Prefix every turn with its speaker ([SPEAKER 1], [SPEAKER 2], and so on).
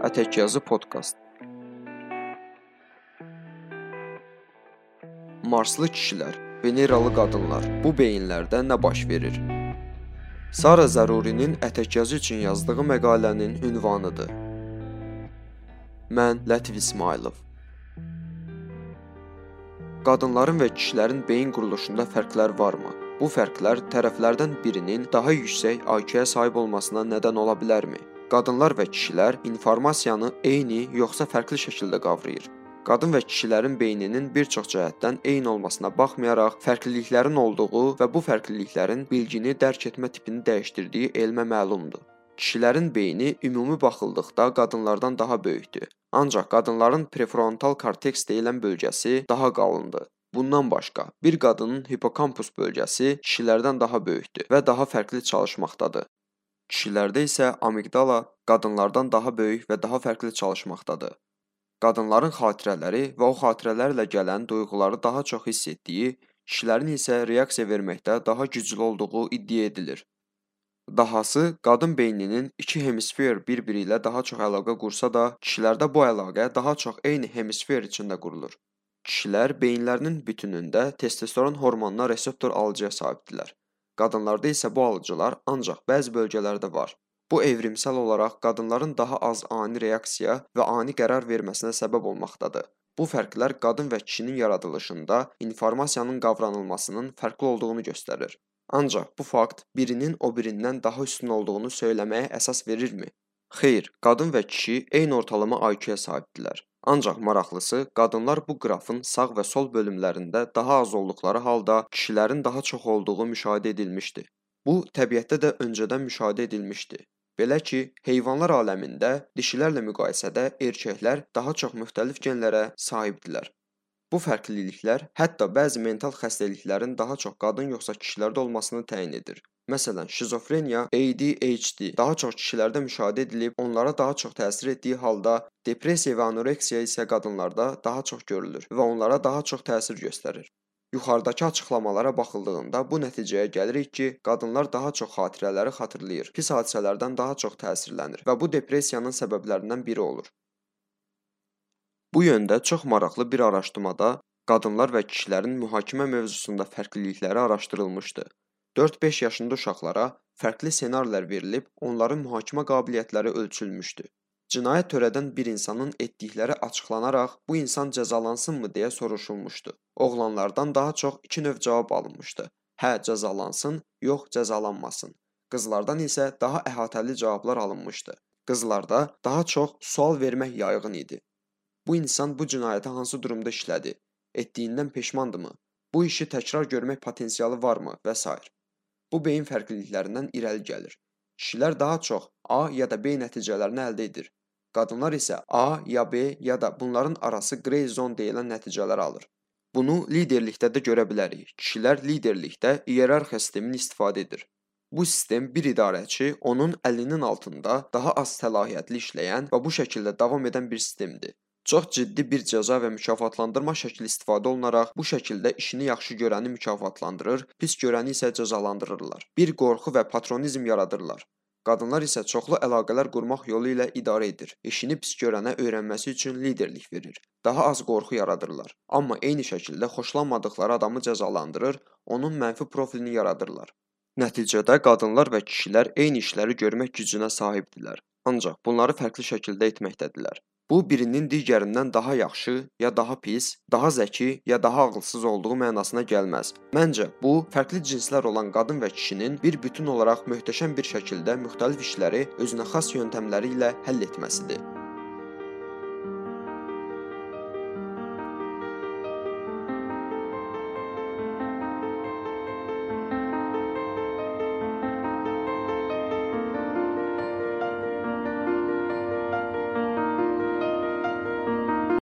[SPEAKER 1] Ətəkyazı podkast. Marslı kişilər, Veneralı qadınlar. Bu beyinlərdə nə baş verir? Sara Zərurinin Ətəkyazı üçün yazdığı məqalənin ünvanıdır. Mən Lətif İsmailov. Qadınların və kişilərin beyin quruluşunda fərqlər varmı? Bu fərqlər tərəflərdən birinin daha yüksək IQ-yə sahib olmasına nədən ola bilərmi? Qadınlar və kişilər informasiyanı eyni yoxsa fərqli şəkildə qavrayır. Qadın və kişilərin beyninin bir çox cəhətdən eyni olmasına baxmayaraq, fərqliliklərin olduğu və bu fərqliliklərin bilgini dərk etmə tipini dəyişdirdiyi elmə məlumdur. Kişilərin beyni ümumi baxıldıqda qadınlardan daha böyükdür. Ancaq qadınların prefrontal korteks deyilən bölgəsi daha qalındır. Bundan başqa, bir qadının hipokampus bölgəsi kişilərdən daha böyükdür və daha fərqli çalışmaqdadır. Kişilərdə isə amigdala qadınlardan daha böyük və daha fərqli çalışmaqdadır. Qadınların xatirələri və o xatirələrlə gələn duyğuları daha çox hiss etdiyi, kişilərin isə reaksiya verməkdə daha güclü olduğu iddia edilir. Dahası, qadın beyninin iki hemisfer bir-biri ilə daha çox əlaqə qursa da, kişilərdə bu əlaqə daha çox eyni hemisfer içində qurulur. Kişilər beyinlərinin bütünündə testosteron hormonuna reseptor alıcıya sahibdirlər. Qadınlarda isə bu alıcılar ancaq bəzi bölgələrdə var. Bu evrimsel olaraq qadınların daha az ani reaksiya və ani qərar verməsinə səbəb olmaqdadır. Bu fərqlər qadın və kişinin yaradılışında informasiyanın qavranılmasının fərqli olduğunu göstərir. Ancaq bu fakt birinin o birindən daha üstün olduğunu söyləməyə əsas verirmi? Xeyr, qadın və kişi eyni ortalama IQ-yə sahibdirlər. Ancaq maraqlısı, qadınlar bu qrafın sağ və sol bölümlərində daha az olduqları halda kişilərin daha çox olduğu müşahidə edilmişdi. Bu təbiətdə də öncədən müşahidə edilmişdi. Belə ki, heyvanlar aləmində dişilərlə müqayisədə erkəklər daha çox müxtəlif genlərə sahibdilər. Bu fərqliliklər hətta bəzi mental xəstəliklərin daha çox qadın yoxsa kişilərdə olmasını təyin edir. Məsələn, şizofreniya, ADHD daha çox kişilərdə müşahidə edilib, onlara daha çox təsir etdiyi halda depressiya və anoreksiya isə qadınlarda daha çox görülür və onlara daha çox təsir göstərir. Yuxarıdakı açıqlamalara baxıldığında bu nəticəyə gəlirik ki, qadınlar daha çox xatirələri xatırlayır, pis hadisələrdən daha çox təsirlənir və bu depressiyanın səbəblərindən biri olur. Bu yöndə çox maraqlı bir araşdırmada qadınlar və kişilərin mühakimə mövzusunda fərqlilikləri araşdırılmışdı. 4-5 yaşında uşaqlara fərqli ssenarilər verilib, onların mühakimə qabiliyyətləri ölçülmüşdü. Cinayət törədən bir insanın etdikləri açıqlanaraq bu insan cəzalansınmı deyə soruşulmuşdu. Oğlanlardan daha çox iki növ cavab alınmışdı. Hə, cəzalansın, yox, cəzalanmasın. Qızlardan isə daha əhatəli cavablar alınmışdı. Qızlarda daha çox sual vermək yayğın idi. Bu insan bu cinayəti hansı durumda işlədi? Etdiyindən peşmandımı? Bu işi təkrar görmək potensialı varmı və s. Bu beyin fərqliliklərindən irəli gəlir. Kişilər daha çox A ya da B nəticələrini əldə edir. Qadınlar isə A ya B ya da bunların arası grey zon deyilən nəticələr alır. Bunu liderlikdə də görə bilərik. Kişilər liderlikdə iyerarxiya sistemini istifadə edir. Bu sistem bir idarəçi onun əlinin altında daha az səlahiyyətli işləyən və bu şəkildə davam edən bir sistemdir. Çox ciddi bir cəza və mükafatlandırma şəkli istifadə olunaraq bu şəkildə işini yaxşı görəni mükafatlandırır, pis görəni isə cəzalandırırlar. Bir qorxu və patronizm yaradırlar. Qadınlar isə çoxlu əlaqələr qurmaq yolu ilə idarə edir. İşini pis görənə öyrənməsi üçün liderlik verir. Daha az qorxu yaradırlar. Amma eyni şəkildə xoşlanmadıkları adamı cəzalandırır, onun mənfi profilini yaradırlar. Nəticədə qadınlar və kişilər eyni işləri görmək gücünə sahibdirlər. Ancaq bunları fərqli şəkildə etməkdədirlər. Bu birinin digərindən daha yaxşı, ya daha pis, daha zəki, ya daha ağılsız olduğu mənasına gəlməz. Məncə, bu fərqli cinslər olan qadın və kişinin bir bütün olaraq möhtəşəm bir şəkildə müxtəlif işləri özünə xas yöntəmləri ilə həll etməsidir.